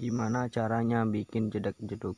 gimana caranya bikin jedak jeduk